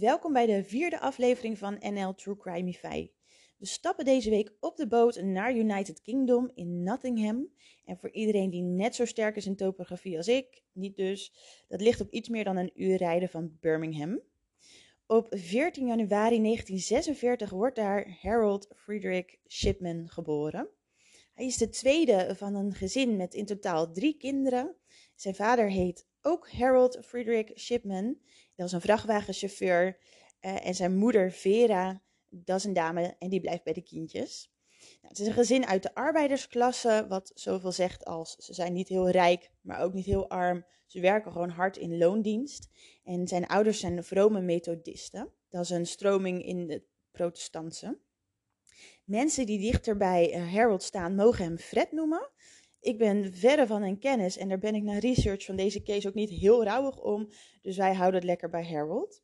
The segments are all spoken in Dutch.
Welkom bij de vierde aflevering van NL True Crimeify. We stappen deze week op de boot naar United Kingdom in Nottingham. En voor iedereen die net zo sterk is in topografie als ik, niet dus, dat ligt op iets meer dan een uur rijden van Birmingham. Op 14 januari 1946 wordt daar Harold Frederick Shipman geboren. Hij is de tweede van een gezin met in totaal drie kinderen. Zijn vader heet ook Harold Frederick Shipman. Dat was een vrachtwagenchauffeur. Uh, en zijn moeder Vera, dat is een dame en die blijft bij de kindjes. Nou, het is een gezin uit de arbeidersklasse, wat zoveel zegt als ze zijn niet heel rijk, maar ook niet heel arm. Ze werken gewoon hard in loondienst. En zijn ouders zijn vrome methodisten. Dat is een stroming in de protestantse. Mensen die dichter bij eh, Harold staan, mogen hem Fred noemen. Ik ben verre van een kennis en daar ben ik na research van deze case ook niet heel rouwig om. Dus wij houden het lekker bij Harold.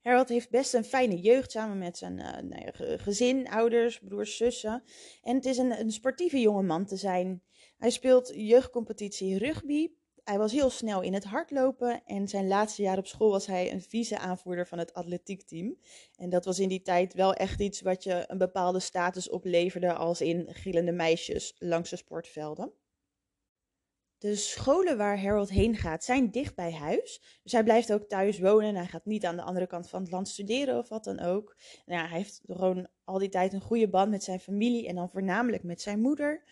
Harold heeft best een fijne jeugd samen met zijn uh, nou gezin, ouders, broers, zussen. En het is een, een sportieve jonge man te zijn. Hij speelt jeugdcompetitie rugby, hij was heel snel in het hardlopen en zijn laatste jaar op school was hij een vice-aanvoerder van het atletiekteam. En dat was in die tijd wel echt iets wat je een bepaalde status opleverde als in gillende meisjes langs de sportvelden. De scholen waar Harold heen gaat zijn dicht bij huis. Dus hij blijft ook thuis wonen. Hij gaat niet aan de andere kant van het land studeren of wat dan ook. Nou hij heeft gewoon al die tijd een goede band met zijn familie en dan voornamelijk met zijn moeder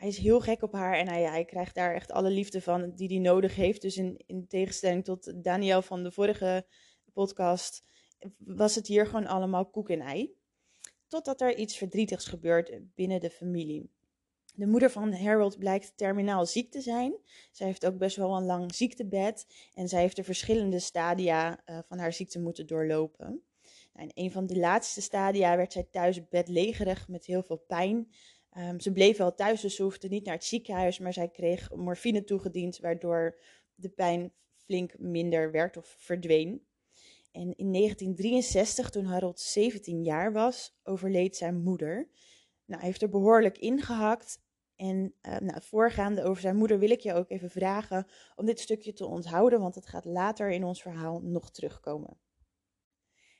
hij is heel gek op haar en hij, hij krijgt daar echt alle liefde van die hij nodig heeft. Dus in, in tegenstelling tot Daniel van de vorige podcast, was het hier gewoon allemaal koek en ei. Totdat er iets verdrietigs gebeurt binnen de familie. De moeder van Harold blijkt terminaal ziek te zijn. Zij heeft ook best wel een lang ziektebed en zij heeft de verschillende stadia uh, van haar ziekte moeten doorlopen. Nou, in een van de laatste stadia werd zij thuis bedlegerig met heel veel pijn. Um, ze bleef wel thuis, dus ze hoefde niet naar het ziekenhuis, maar zij kreeg morfine toegediend, waardoor de pijn flink minder werd of verdween. En in 1963, toen Harold 17 jaar was, overleed zijn moeder. Nou, hij heeft er behoorlijk ingehakt. En uh, nou, voorgaande over zijn moeder wil ik je ook even vragen om dit stukje te onthouden, want het gaat later in ons verhaal nog terugkomen.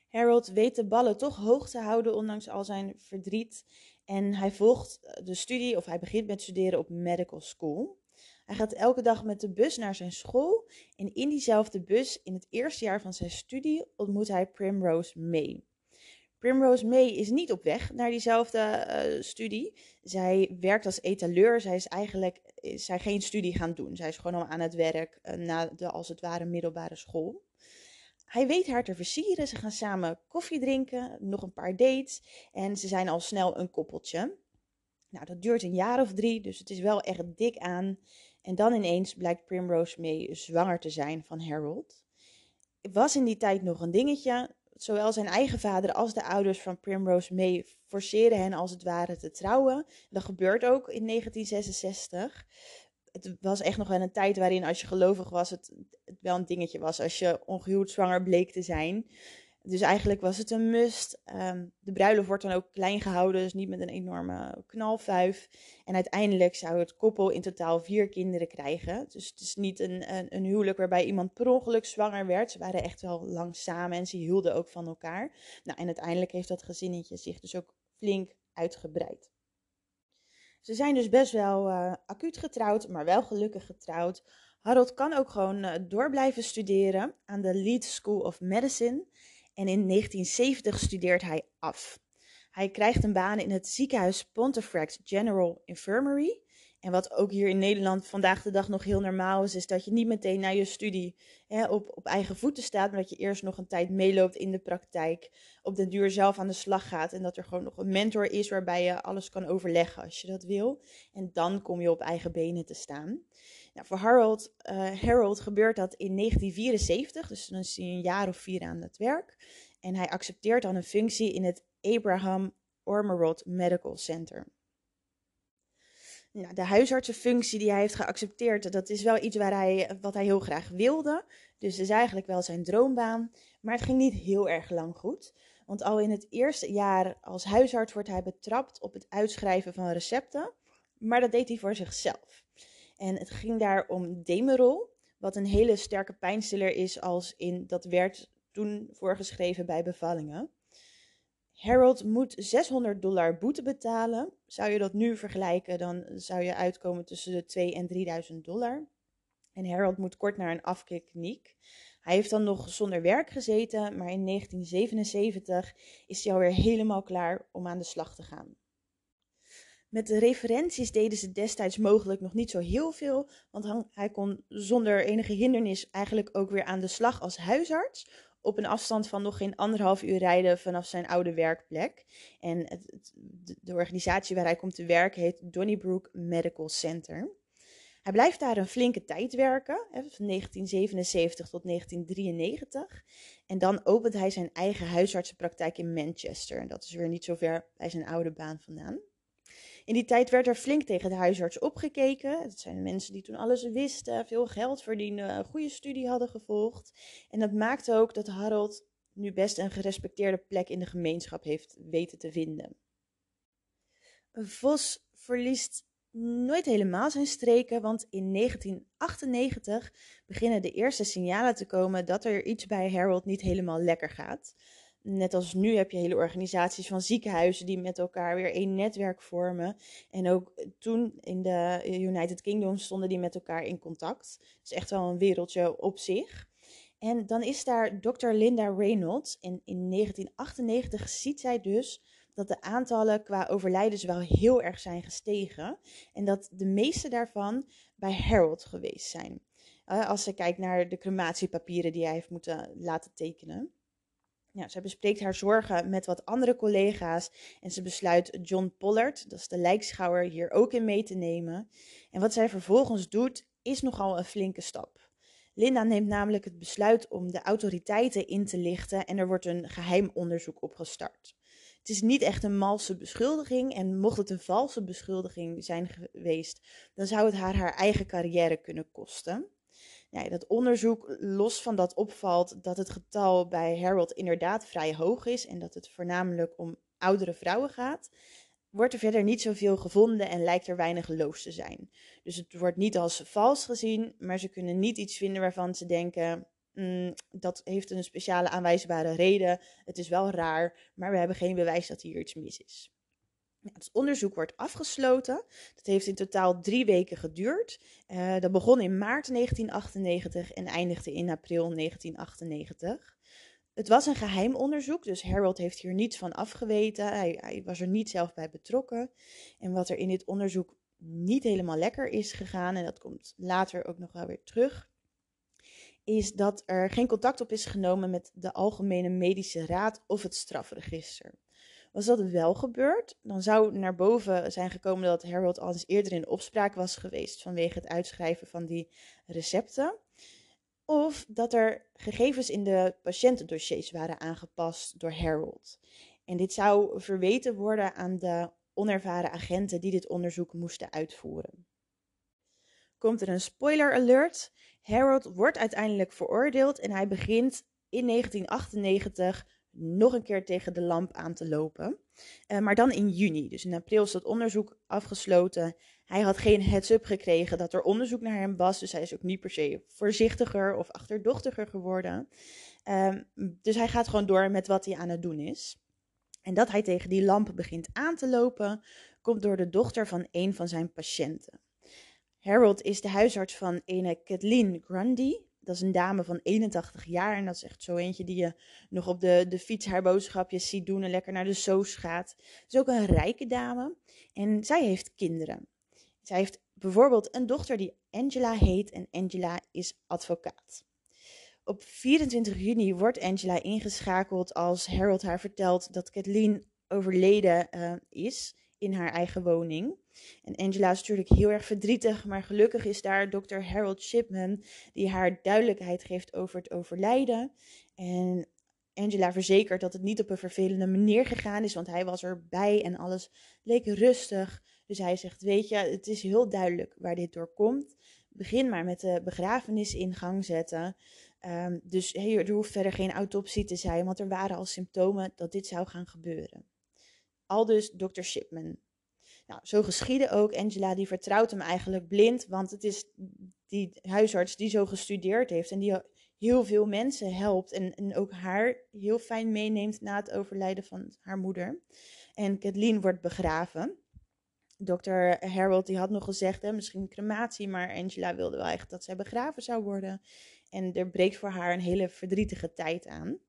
Harold weet de ballen toch hoog te houden, ondanks al zijn verdriet. En hij volgt eh, de studie, of hij begint met studeren op medical school. Hij gaat elke dag met de bus naar zijn school. En in diezelfde bus, in het eerste jaar van zijn studie, ontmoet hij Primrose May. Primrose May is niet op weg naar diezelfde uh, studie. Zij werkt als etaleur. Zij is eigenlijk is zij geen studie gaan doen. Zij is gewoon al aan het werk na de, als het ware, middelbare school. Hij weet haar te versieren. Ze gaan samen koffie drinken, nog een paar dates. En ze zijn al snel een koppeltje. Nou, dat duurt een jaar of drie, dus het is wel echt dik aan. En dan ineens blijkt Primrose May zwanger te zijn van Harold. Het was in die tijd nog een dingetje. Zowel zijn eigen vader als de ouders van Primrose May forceren hen als het ware te trouwen. Dat gebeurt ook in 1966 het was echt nog wel een tijd waarin als je gelovig was, het, wel een dingetje was als je ongehuwd zwanger bleek te zijn. Dus eigenlijk was het een must. Um, de bruiloft wordt dan ook klein gehouden, dus niet met een enorme knalfuif. En uiteindelijk zou het koppel in totaal vier kinderen krijgen. Dus het is niet een, een, een, huwelijk waarbij iemand per ongeluk zwanger werd. Ze waren echt wel lang samen en ze hielden ook van elkaar. Nou, en uiteindelijk heeft dat gezinnetje zich dus ook flink uitgebreid. Ze zijn dus best wel uh, acuut getrouwd, maar wel gelukkig getrouwd. Harold kan ook gewoon uh, door blijven studeren aan de Leeds School of Medicine. En in 1970 studeert hij af. Hij krijgt een baan in het ziekenhuis Pontefract General Infirmary. En wat ook hier in Nederland vandaag de dag nog heel normaal is, is dat je niet meteen na je studie hè, op, op eigen voeten staat, maar dat je eerst nog een tijd meeloopt in de praktijk, op den duur zelf aan de slag gaat en dat er gewoon nog een mentor is waarbij je alles kan overleggen als je dat wil. En dan kom je op eigen benen te staan. Nou, voor Harold, uh, Harold gebeurt dat in 1974, dus dan is hij een jaar of vier aan het werk. En hij accepteert dan een functie in het Abraham Ormerod Medical Center. Nou, de huisartsenfunctie die hij heeft geaccepteerd, dat is wel iets waar hij, wat hij heel graag wilde. Dus het is eigenlijk wel zijn droombaan. Maar het ging niet heel erg lang goed. Want al in het eerste jaar als huisarts wordt hij betrapt op het uitschrijven van recepten. Maar dat deed hij voor zichzelf. En het ging daar om Demerol, wat een hele sterke pijnstiller is als in dat werd toen voorgeschreven bij bevallingen. Harold moet 600 dollar boete betalen. Zou je dat nu vergelijken, dan zou je uitkomen tussen de 2 en 3000 dollar. En Harold moet kort naar een afkikkliniek. Hij heeft dan nog zonder werk gezeten, maar in 1977 is hij alweer helemaal klaar om aan de slag te gaan. Met de referenties deden ze destijds mogelijk nog niet zo heel veel, want hij kon zonder enige hindernis eigenlijk ook weer aan de slag als huisarts op een afstand van nog geen anderhalf uur rijden vanaf zijn oude werkplek. En het, de organisatie waar hij komt te werken heet Donnybrook Medical Center. Hij blijft daar een flinke tijd werken, van 1977 tot 1993. En dan opent hij zijn eigen huisartsenpraktijk in Manchester. Dat is weer niet zo ver bij zijn oude baan vandaan. In die tijd werd er flink tegen de huisarts opgekeken. Het zijn mensen die toen alles wisten, veel geld verdienden, een goede studie hadden gevolgd. En dat maakte ook dat Harold nu best een gerespecteerde plek in de gemeenschap heeft weten te vinden. Vos verliest nooit helemaal zijn streken, want in 1998 beginnen de eerste signalen te komen dat er iets bij Harold niet helemaal lekker gaat. Net als nu heb je hele organisaties van ziekenhuizen die met elkaar weer één netwerk vormen. En ook toen in de United Kingdom stonden die met elkaar in contact. Is echt wel een wereldje op zich. En dan is daar dokter Linda Reynolds. En in 1998 ziet zij dus dat de aantallen qua overlijdens wel heel erg zijn gestegen. En dat de meeste daarvan bij Harold geweest zijn. Uh, als ze kijkt naar de crematiepapieren die hij heeft moeten laten tekenen. Ja, zij bespreekt haar zorgen met wat andere collega's en ze besluit John Pollard, dat is de lijkschouwer, hier ook in mee te nemen. En wat zij vervolgens doet, is nogal een flinke stap. Linda neemt namelijk het besluit om de autoriteiten in te lichten en er wordt een geheim onderzoek opgestart. Het is niet echt een malse beschuldiging en mocht het een valse beschuldiging zijn geweest, dan zou het haar haar eigen carrière kunnen kosten. Ja, dat onderzoek, los van dat opvalt dat het getal bij Harold inderdaad vrij hoog is en dat het voornamelijk om oudere vrouwen gaat, wordt er verder niet zoveel gevonden en lijkt er weinig loos te zijn. Dus het wordt niet als vals gezien, maar ze kunnen niet iets vinden waarvan ze denken: mm, dat heeft een speciale aanwijzbare reden. Het is wel raar, maar we hebben geen bewijs dat hier iets mis is. Het onderzoek wordt afgesloten. Dat heeft in totaal drie weken geduurd. Uh, dat begon in maart 1998 en eindigde in april 1998. Het was een geheim onderzoek, dus Harold heeft hier niets van afgeweten. Hij, hij, was er niet zelf bij betrokken. En wat er in dit onderzoek niet helemaal lekker is gegaan, en dat komt later ook nog wel weer terug, is dat er geen contact op is genomen met de Algemene Medische Raad of het strafregister. Was dat wel gebeurd, dan zou naar boven zijn gekomen dat Harold al eens eerder in opspraak was geweest vanwege het uitschrijven van die recepten. Of dat er gegevens in de patiëntendossiers waren aangepast door Harold. En dit zou verweten worden aan de onervaren agenten die dit onderzoek moesten uitvoeren. Komt er een spoiler alert? Harold wordt uiteindelijk veroordeeld en hij begint in 1998 nog een keer tegen de lamp aan te lopen. Uh, maar dan in juni. Dus in april is dat onderzoek afgesloten. Hij had geen heads-up gekregen dat er onderzoek naar hem was. Dus hij is ook niet per se voorzichtiger of achterdochtiger geworden. Um, dus hij gaat gewoon door met wat hij aan het doen is. En dat hij tegen die lamp begint aan te lopen, komt door de dochter van een van zijn patiënten. Harold is de huisarts van ene Kathleen Grundy. Dat is een dame van 81 jaar en dat is echt zo eentje die je nog op de, de fiets haar boodschapjes ziet doen en lekker naar de soos gaat. Het is ook een rijke dame en zij heeft kinderen. Zij heeft bijvoorbeeld een dochter die Angela heet en Angela is advocaat. Op 24 juni wordt Angela ingeschakeld als Harold haar vertelt dat Kathleen overleden uh, is in haar eigen woning. En Angela is natuurlijk heel erg verdrietig, maar gelukkig is daar dokter Harold Shipman die haar duidelijkheid geeft over het overlijden. En Angela verzekert dat het niet op een vervelende manier gegaan is, want hij was erbij en alles leek rustig. Dus hij zegt, weet je, het is heel duidelijk waar dit door komt. Begin maar met de begrafenis in gang zetten. Um, dus hey, er hoeft verder geen autopsie te zijn, want er waren al symptomen dat dit zou gaan gebeuren. Aldus Dr. Shipman. Nou, zo geschiedde ook. Angela die vertrouwt hem eigenlijk blind, want het is die huisarts die zo gestudeerd heeft en die heel veel mensen helpt en, en ook haar heel fijn meeneemt na het overlijden van haar moeder. En Kathleen wordt begraven. Dr. Harold die had nog gezegd, hè, misschien crematie, maar Angela wilde wel echt dat zij begraven zou worden. En er breekt voor haar een hele verdrietige tijd aan.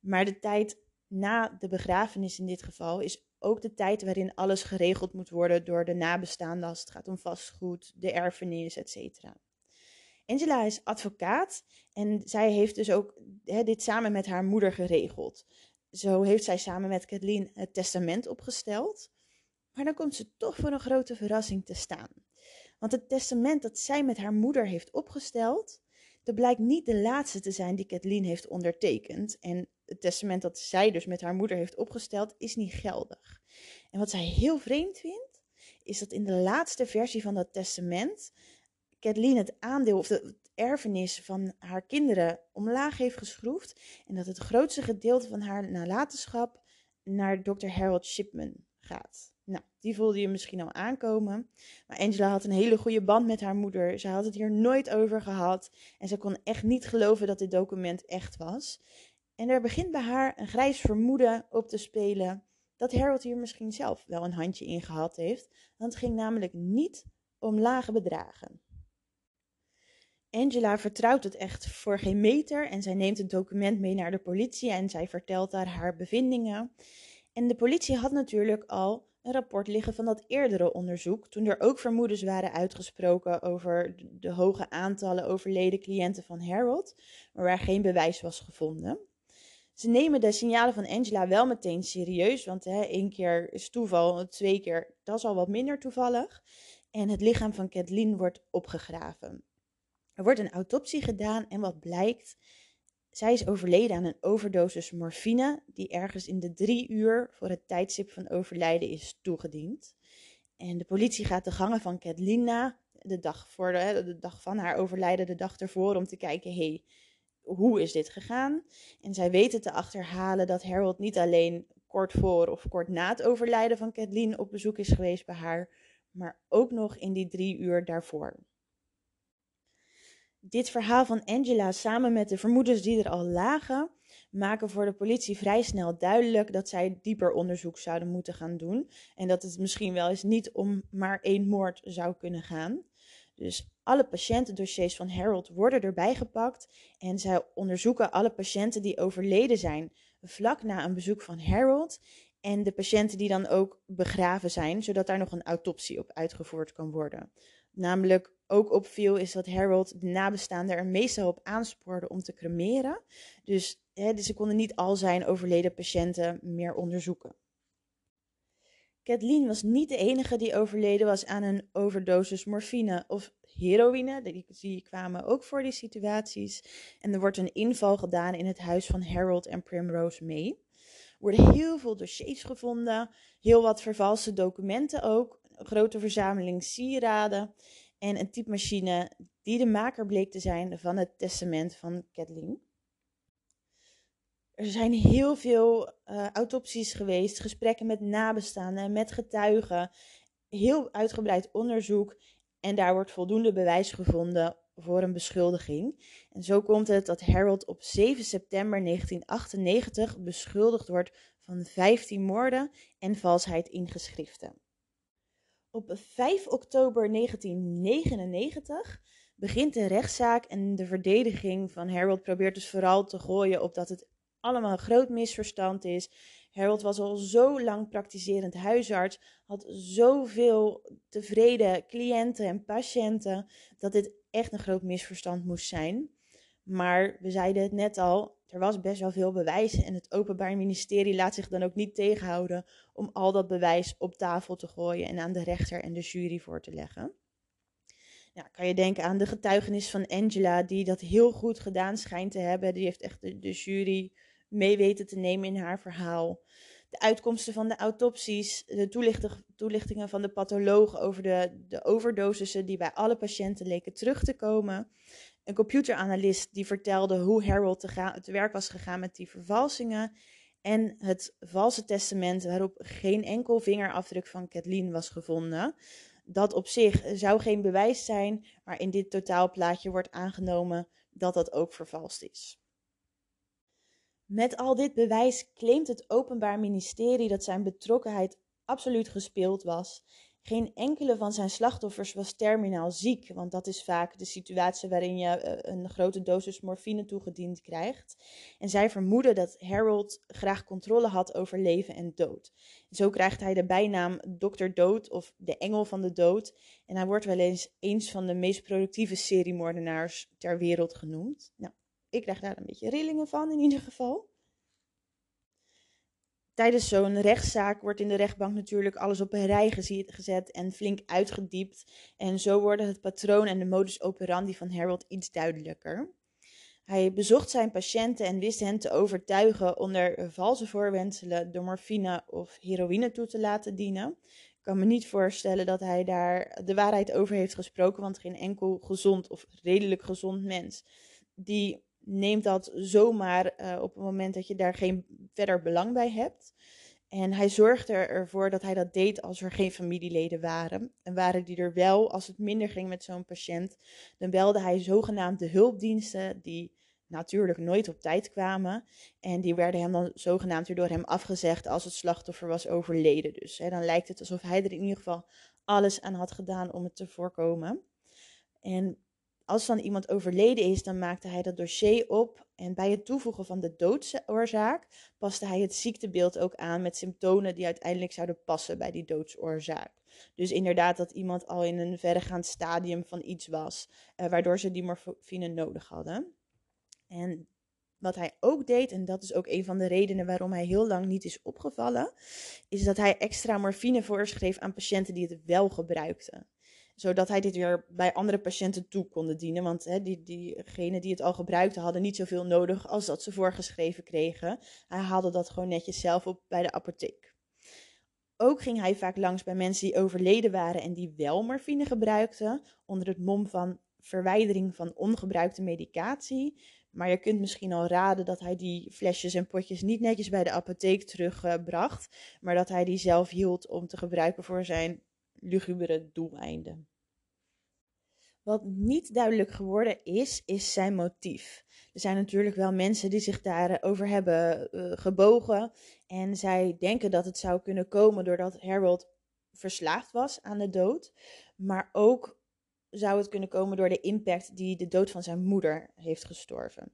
Maar de tijd na de begrafenis in dit geval is ook de tijd waarin alles geregeld moet worden door de nabestaanden als het gaat om vastgoed, de erfenis, etc. Angela is advocaat en zij heeft dus ook dit samen met haar moeder geregeld. Zo heeft zij samen met Kathleen het testament opgesteld. Maar dan komt ze toch voor een grote verrassing te staan. Want het testament dat zij met haar moeder heeft opgesteld, dat blijkt niet de laatste te zijn die Kathleen heeft ondertekend. En het testament dat zij dus met haar moeder heeft opgesteld, is niet geldig. En wat zij heel vreemd vindt, is dat in de laatste versie van dat testament Kathleen het aandeel of de, erfenis van haar kinderen omlaag heeft geschroefd. En dat het grootste gedeelte van haar nalatenschap naar Dr. Harold Shipman gaat. Nou, die voelde je misschien al aankomen. Maar Angela had een hele goede band met haar moeder. Ze had het hier nooit over gehad. En ze kon echt niet geloven dat dit document echt was. En er begint bij haar een grijs vermoeden op te spelen dat Harold hier misschien zelf wel een handje in gehad heeft. Want het ging namelijk niet om lage bedragen. Angela vertrouwt het echt voor geen meter en zij neemt het document mee naar de politie en zij vertelt daar haar bevindingen. En de politie had natuurlijk al een rapport liggen van dat eerdere onderzoek, toen er ook vermoedens waren uitgesproken over de hoge aantallen overleden cliënten van Harold, maar waar geen bewijs was gevonden. Ze nemen de signalen van Angela wel meteen serieus, want hè, één keer is toeval, twee keer, dat is al wat minder toevallig. En het lichaam van Kathleen wordt opgegraven. Er wordt een autopsie gedaan en wat blijkt, zij is overleden aan een overdosis morfine, die ergens in de drie uur voor het tijdstip van overlijden is toegediend. En de politie gaat de gangen van Kathleen na, de dag, voor de, de dag van haar overlijden, de dag ervoor, om te kijken, hey, hoe is dit gegaan? En zij weten te achterhalen dat Harold niet alleen kort voor of kort na het overlijden van Kathleen op bezoek is geweest bij haar, maar ook nog in die drie uur daarvoor. Dit verhaal van Angela samen met de vermoedens die er al lagen, maken voor de politie vrij snel duidelijk dat zij dieper onderzoek zouden moeten gaan doen. En dat het misschien wel eens niet om maar één moord zou kunnen gaan. Dus alle patiëntendossiers van Harold worden erbij gepakt en zij onderzoeken alle patiënten die overleden zijn vlak na een bezoek van Harold en de patiënten die dan ook begraven zijn, zodat daar nog een autopsie op uitgevoerd kan worden. Namelijk ook opviel is dat Harold de nabestaanden er meestal op aanspoorde om te cremeren. Dus, hè, dus ze konden niet al zijn overleden patiënten meer onderzoeken. Kathleen was niet de enige die overleden was aan een overdosis morfine of heroïne. Die, die kwamen ook voor die situaties. En er wordt een inval gedaan in het huis van Harold en Primrose May. Er worden heel veel dossiers gevonden, heel wat vervalste documenten ook, een grote verzameling sieraden en een typemachine die de maker bleek te zijn van het testament van Kathleen. Er zijn heel veel uh, autopsies geweest, gesprekken met nabestaanden, met getuigen, heel uitgebreid onderzoek en daar wordt voldoende bewijs gevonden voor een beschuldiging. En zo komt het dat Harold op 7 september 1998 beschuldigd wordt van 15 moorden en valsheid in geschriften. Op 5 oktober 1999 begint de rechtszaak en de verdediging van Harold probeert dus vooral te gooien op dat het allemaal een groot misverstand is. Harold was al zo lang praktiserend huisarts, had zoveel tevreden cliënten en patiënten, dat dit echt een groot misverstand moest zijn. Maar we zeiden het net al, er was best wel veel bewijs en het Openbaar Ministerie laat zich dan ook niet tegenhouden om al dat bewijs op tafel te gooien en aan de rechter en de jury voor te leggen. Ja, kan je denken aan de getuigenis van Angela, die dat heel goed gedaan schijnt te hebben. Die heeft echt de jury mee weten te nemen in haar verhaal. De uitkomsten van de autopsies, de toelichtingen van de patholoog over de, de overdosissen die bij alle patiënten leken terug te komen een computeranalist die vertelde hoe Harold te, te werk was gegaan met die vervalsingen. En het valse testament waarop geen enkel vingerafdruk van Kathleen was gevonden. Dat op zich zou geen bewijs zijn, maar in dit totaalplaatje wordt aangenomen dat dat ook vervalst is. Met al dit bewijs claimt het Openbaar Ministerie dat zijn betrokkenheid absoluut gespeeld was. Geen enkele van zijn slachtoffers was terminaal ziek, want dat is vaak de situatie waarin je eh, een grote dosis morfine toegediend krijgt. En zij vermoeden dat Harold graag controle had over leven en dood. Zo krijgt hij de bijnaam Dr. Dood of de Engel van de Dood. En hij wordt wel eens eens van de meest productieve seriemoordenaars ter wereld genoemd. Nou, ik krijg daar een beetje rillingen van in ieder geval. Tijdens zo'n rechtszaak wordt in de rechtbank natuurlijk alles op een rij gezet en flink uitgediept. En zo worden het patroon en de modus operandi van Harold iets duidelijker. Hij bezocht zijn patiënten en wist hen te overtuigen onder valse voorwenselen de morfine of heroïne toe te laten dienen. Ik kan me niet voorstellen dat hij daar de waarheid over heeft gesproken, want geen enkel gezond of redelijk gezond mens die neemt dat zomaar uh, op het moment dat je daar geen verder belang bij hebt. En hij zorgde ervoor dat hij dat deed als er geen familieleden waren. En waren die er wel, als het minder ging met zo'n patiënt, dan belde hij zogenaamde hulpdiensten die natuurlijk nooit op tijd kwamen. En die werden hem dan zogenaamd weer door hem afgezegd als het slachtoffer was overleden. Dus hè, dan lijkt het alsof hij er in ieder geval alles aan had gedaan om het te voorkomen. En als dan iemand overleden is, dan maakte hij dat dossier op. En bij het toevoegen van de doodsoorzaak paste hij het ziektebeeld ook aan met symptomen die uiteindelijk zouden passen bij die doodsoorzaak. Dus inderdaad dat iemand al in een verregaand stadium van iets was, eh, waardoor ze die morfine nodig hadden. En wat hij ook deed, en dat is ook een van de redenen waarom hij heel lang niet is opgevallen, is dat hij extra morfine voorschreef aan patiënten die het wel gebruikten zodat hij dit weer bij andere patiënten toe kon dienen. Want hè, die, diegenen die het al gebruikten hadden niet zoveel nodig als dat ze voorgeschreven kregen. Hij haalde dat gewoon netjes zelf op bij de apotheek. Ook ging hij vaak langs bij mensen die overleden waren en die wel morfine gebruikten, onder het mom van verwijdering van ongebruikte medicatie. Maar je kunt misschien al raden dat hij die flesjes en potjes niet netjes bij de apotheek terugbracht, maar dat hij die zelf hield om te gebruiken voor zijn lugubere doeleinden. Wat niet duidelijk geworden is, is zijn motief. Er zijn natuurlijk wel mensen die zich daarover hebben uh, gebogen. En zij denken dat het zou kunnen komen doordat Harold verslaafd was aan de dood. Maar ook zou het kunnen komen door de impact die de dood van zijn moeder heeft gestorven.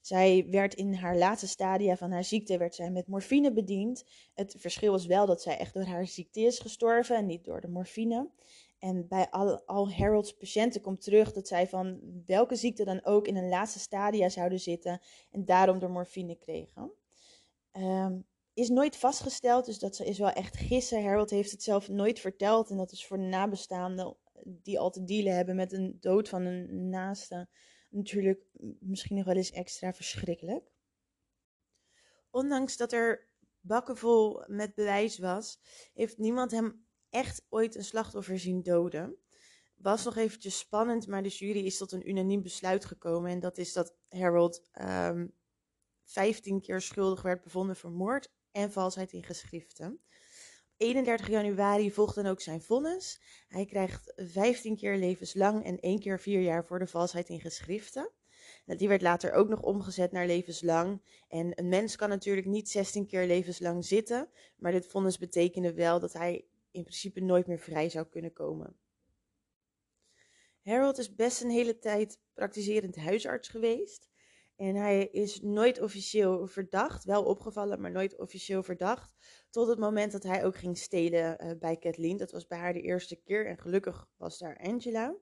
Zij werd in haar laatste stadia van haar ziekte werd zij met morfine bediend. Het verschil was wel dat zij echt door haar ziekte is gestorven en niet door de morfine. En bij al, al Harold's patiënten komt terug dat zij van welke ziekte dan ook in een laatste stadia zouden zitten en daarom door morfine kregen. Um, is nooit vastgesteld, dus dat is wel echt gissen. Harold heeft het zelf nooit verteld en dat is voor de nabestaanden die al te dealen hebben met een dood van een naaste natuurlijk misschien nog wel eens extra verschrikkelijk. Ondanks dat er bakken vol met bewijs was, heeft niemand hem echt ooit een slachtoffer zien doden. Was nog eventjes spannend, maar de jury is tot een unaniem besluit gekomen. En dat is dat Harold um, ehm, 15 keer schuldig werd bevonden voor moord en valsheid in geschriften. 31 januari volgt dan ook zijn vonnis. Hij krijgt 15 keer levenslang en 1 keer 4 jaar voor de valsheid in geschriften. Die werd later ook nog omgezet naar levenslang. En een mens kan natuurlijk niet 16 keer levenslang zitten, maar dit vonnis betekende wel dat hij in principe nooit meer vrij zou kunnen komen. Harold is best een hele tijd praktiserend huisarts geweest. En hij is nooit officieel verdacht, wel opgevallen, maar nooit officieel verdacht. Tot het moment dat hij ook ging stelen uh, bij Kathleen. Dat was bij haar de eerste keer en gelukkig was daar Angela.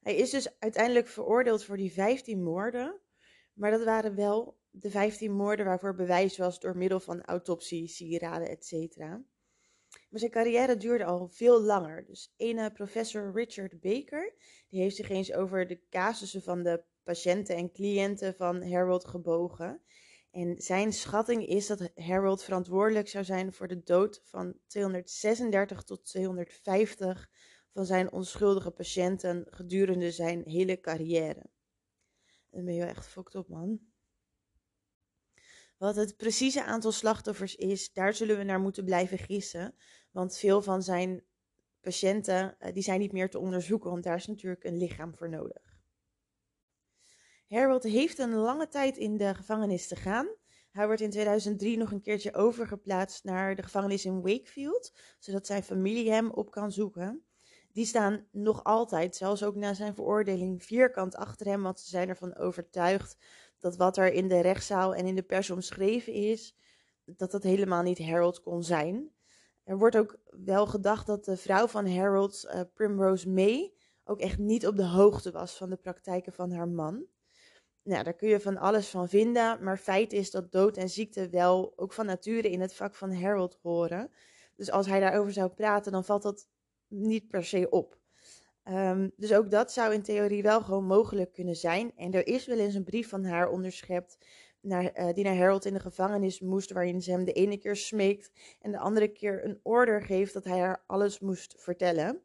Hij is dus uiteindelijk veroordeeld voor die 15 moorden. Maar dat waren wel de 15 moorden waarvoor bewijs was door middel van autopsie, sieraden, etc. Maar zijn carrière duurde al veel langer. Dus ene professor Richard Baker, die heeft zich eens over de casussen van de patiënten en cliënten van Harold gebogen. En zijn schatting is dat Harold verantwoordelijk zou zijn voor de dood van 236 tot 250 van zijn onschuldige patiënten gedurende zijn hele carrière. Dan ben je echt fucked op, man. Wat het precieze aantal slachtoffers is, daar zullen we naar moeten blijven gissen. Want veel van zijn patiënten, eh, die zijn niet meer te onderzoeken, want daar is natuurlijk een lichaam voor nodig. Harold heeft een lange tijd in de gevangenis te gaan. Hij wordt in 2003 nog een keertje overgeplaatst naar de gevangenis in Wakefield, zodat zijn familie hem op kan zoeken. Die staan nog altijd, zelfs ook na zijn veroordeling, vierkant achter hem, want ze zijn ervan overtuigd dat wat er in de rechtszaal en in de pers omschreven is, dat dat helemaal niet Harold kon zijn. Er wordt ook wel gedacht dat de vrouw van Harold, uh, Primrose May, ook echt niet op de hoogte was van de praktijken van haar man. Nou, daar kun je van alles van vinden, maar feit is dat dood en ziekte wel ook van nature in het vak van Harold horen. Dus als hij daarover zou praten, dan valt dat niet per se op. Ehm, dus ook dat zou in theorie wel gewoon mogelijk kunnen zijn. En er is wel eens een brief van haar onderschept uh, die naar Harold in de gevangenis moest, waarin ze hem de ene keer smeekt en de andere keer een order geeft dat hij haar alles moest vertellen.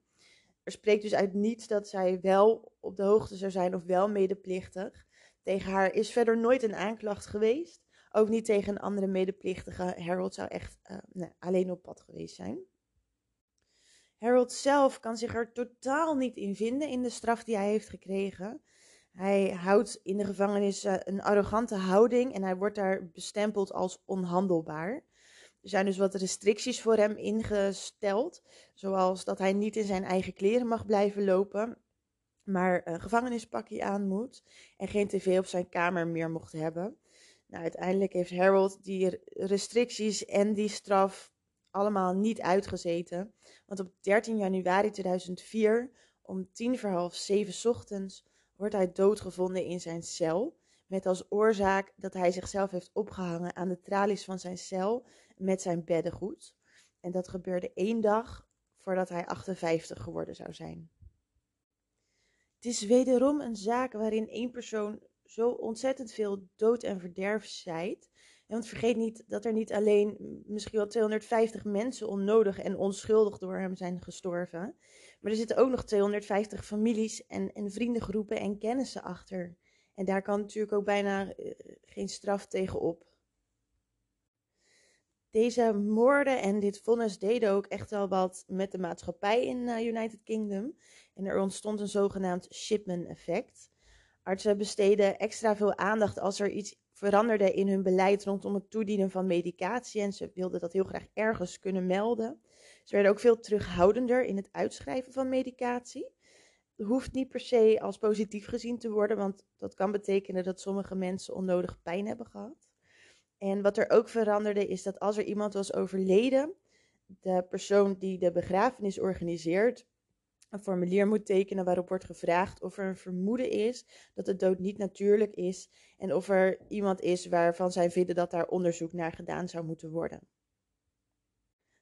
Er spreekt dus uit niets dat zij wel op de hoogte zou zijn of wel medeplichtig. Tegen haar is verder nooit een aanklacht geweest. Ook niet tegen een andere medeplichtige. Harold zou echt uh, nee, alleen op pad geweest zijn. Harold zelf kan zich er totaal niet in vinden in de straf die hij heeft gekregen. Hij houdt in de gevangenis uh, een arrogante houding en hij wordt daar bestempeld als onhandelbaar. Er zijn dus wat restricties voor hem ingesteld, zoals dat hij niet in zijn eigen kleren mag blijven lopen, maar een gevangenispakje aan moet en geen tv op zijn kamer meer mocht hebben. Nou, uiteindelijk heeft Harold die restricties en die straf allemaal niet uitgezeten. Want op 13 januari 2004, om tien voor half zeven ochtends, wordt hij doodgevonden in zijn cel. Met als oorzaak dat hij zichzelf heeft opgehangen aan de tralies van zijn cel met zijn beddengoed. En dat gebeurde één dag voordat hij 58 geworden zou zijn. Het is wederom een zaak waarin één persoon zo ontzettend veel dood en verderf zijt. Want vergeet niet dat er niet alleen misschien wel 250 mensen onnodig en onschuldig door hem zijn gestorven. Maar er zitten ook nog 250 families en, en vriendengroepen en kennissen achter. En daar kan natuurlijk ook bijna uh, geen straf tegen op. Deze moorden en dit vonnis deden ook echt wel wat met de maatschappij in uh, United Kingdom. En er ontstond een zogenaamd shipman effect. Artsen besteden extra veel aandacht als er iets veranderde in hun beleid rondom het toedienen van medicatie. En ze wilden dat heel graag ergens kunnen melden. Ze werden ook veel terughoudender in het uitschrijven van medicatie. Dat hoeft niet per se als positief gezien te worden, want dat kan betekenen dat sommige mensen onnodig pijn hebben gehad. En wat er ook veranderde is dat als er iemand was overleden, de persoon die de begrafenis organiseert een formulier moet tekenen waarop wordt gevraagd of er een vermoeden is dat de dood niet natuurlijk is en of er iemand is waarvan zij vinden dat daar onderzoek naar gedaan zou moeten worden.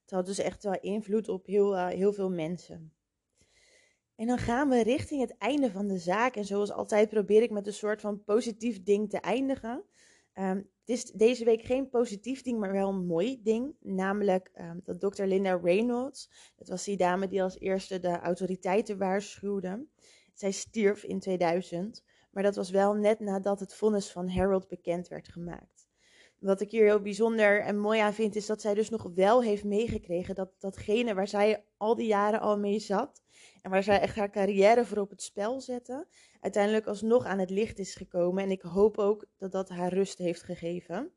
Het had dus echt wel invloed op heel, uh, heel veel mensen. En dan gaan we richting het einde van de zaak. En zoals altijd probeer ik met een soort van positief ding te eindigen. Um, het is deze week geen positief ding, maar wel een mooi ding. Namelijk um, dat dokter Linda Reynolds, dat was die dame die als eerste de autoriteiten waarschuwde. Zij stierf in 2000, maar dat was wel net nadat het vonnis van Harold bekend werd gemaakt. Wat ik hier heel bijzonder en mooi aan vind, is dat zij dus nog wel heeft meegekregen dat datgene waar zij al die jaren al mee zat, en waar zij echt haar carrière voor op het spel zette, uiteindelijk alsnog aan het licht is gekomen. En ik hoop ook dat dat haar rust heeft gegeven.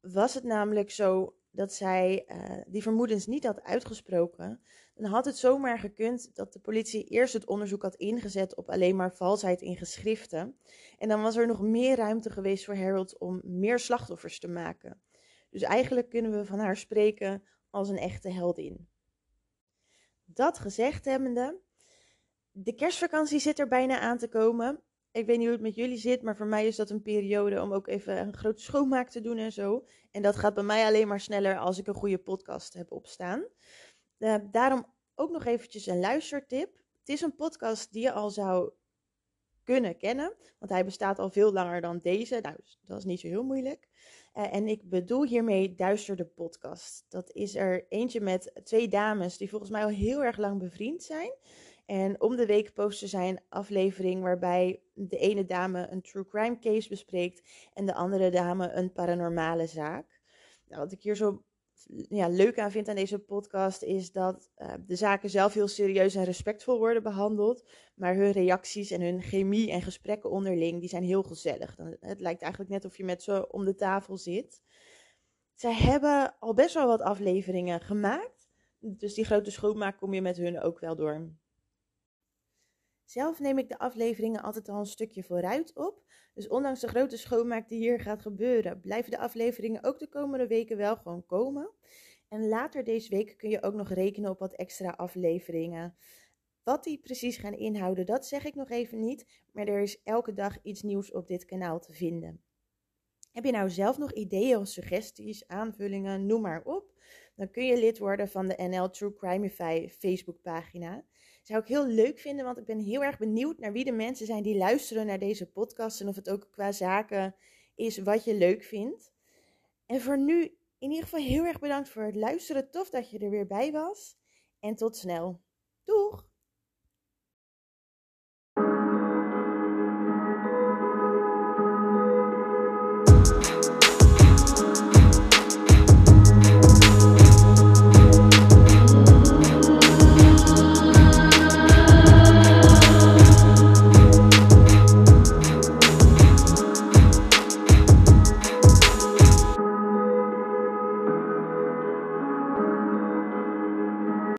Was het namelijk zo dat zij uh, die vermoedens niet had uitgesproken, dan had het zomaar gekund dat de politie eerst het onderzoek had ingezet op alleen maar valsheid in geschriften. En dan was er nog meer ruimte geweest voor Harold om meer slachtoffers te maken. Dus eigenlijk kunnen we van haar spreken als een echte heldin. Dat gezegd hebbende, de kerstvakantie zit er bijna aan te komen. Ik weet niet hoe het met jullie zit, maar voor mij is dat een periode om ook even een grote schoonmaak te doen en zo. En dat gaat bij mij alleen maar sneller als ik een goede podcast heb opstaan. Uh, daarom ook nog eventjes een luistertip. Het is een podcast die je al zou kunnen kennen, want hij bestaat al veel langer dan deze. Nou, dus dat is niet zo heel moeilijk. Uh, en ik bedoel hiermee Duister de podcast. Dat is er eentje met twee dames die volgens mij al heel erg lang bevriend zijn. En om de week posten zij een aflevering waarbij de ene dame een true crime case bespreekt en de andere dame een paranormale zaak. Nou, wat ik hier zo ja, leuk aan vind aan deze podcast is dat uh, de zaken zelf heel serieus en respectvol worden behandeld. Maar hun reacties en hun chemie en gesprekken onderling, die zijn heel gezellig. Het lijkt eigenlijk net of je met ze om de tafel zit. Zij hebben al best wel wat afleveringen gemaakt. Dus die grote schoonmaak kom je met hun ook wel door. Zelf neem ik de afleveringen altijd al een stukje vooruit op. Dus ondanks de grote schoonmaak die hier gaat gebeuren, blijven de afleveringen ook de komende weken wel gewoon komen. En later deze week kun je ook nog rekenen op wat extra afleveringen. Wat die precies gaan inhouden, dat zeg ik nog even niet. Maar er is elke dag iets nieuws op dit kanaal te vinden. Heb je nou zelf nog ideeën of suggesties, aanvullingen, noem maar op? Dan kun je lid worden van de NL True Crimeify Facebookpagina. Zou ik heel leuk vinden, want ik ben heel erg benieuwd naar wie de mensen zijn die luisteren naar deze podcast. En of het ook qua zaken is wat je leuk vindt. En voor nu in ieder geval heel erg bedankt voor het luisteren. Tof dat je er weer bij was. En tot snel. Doeg!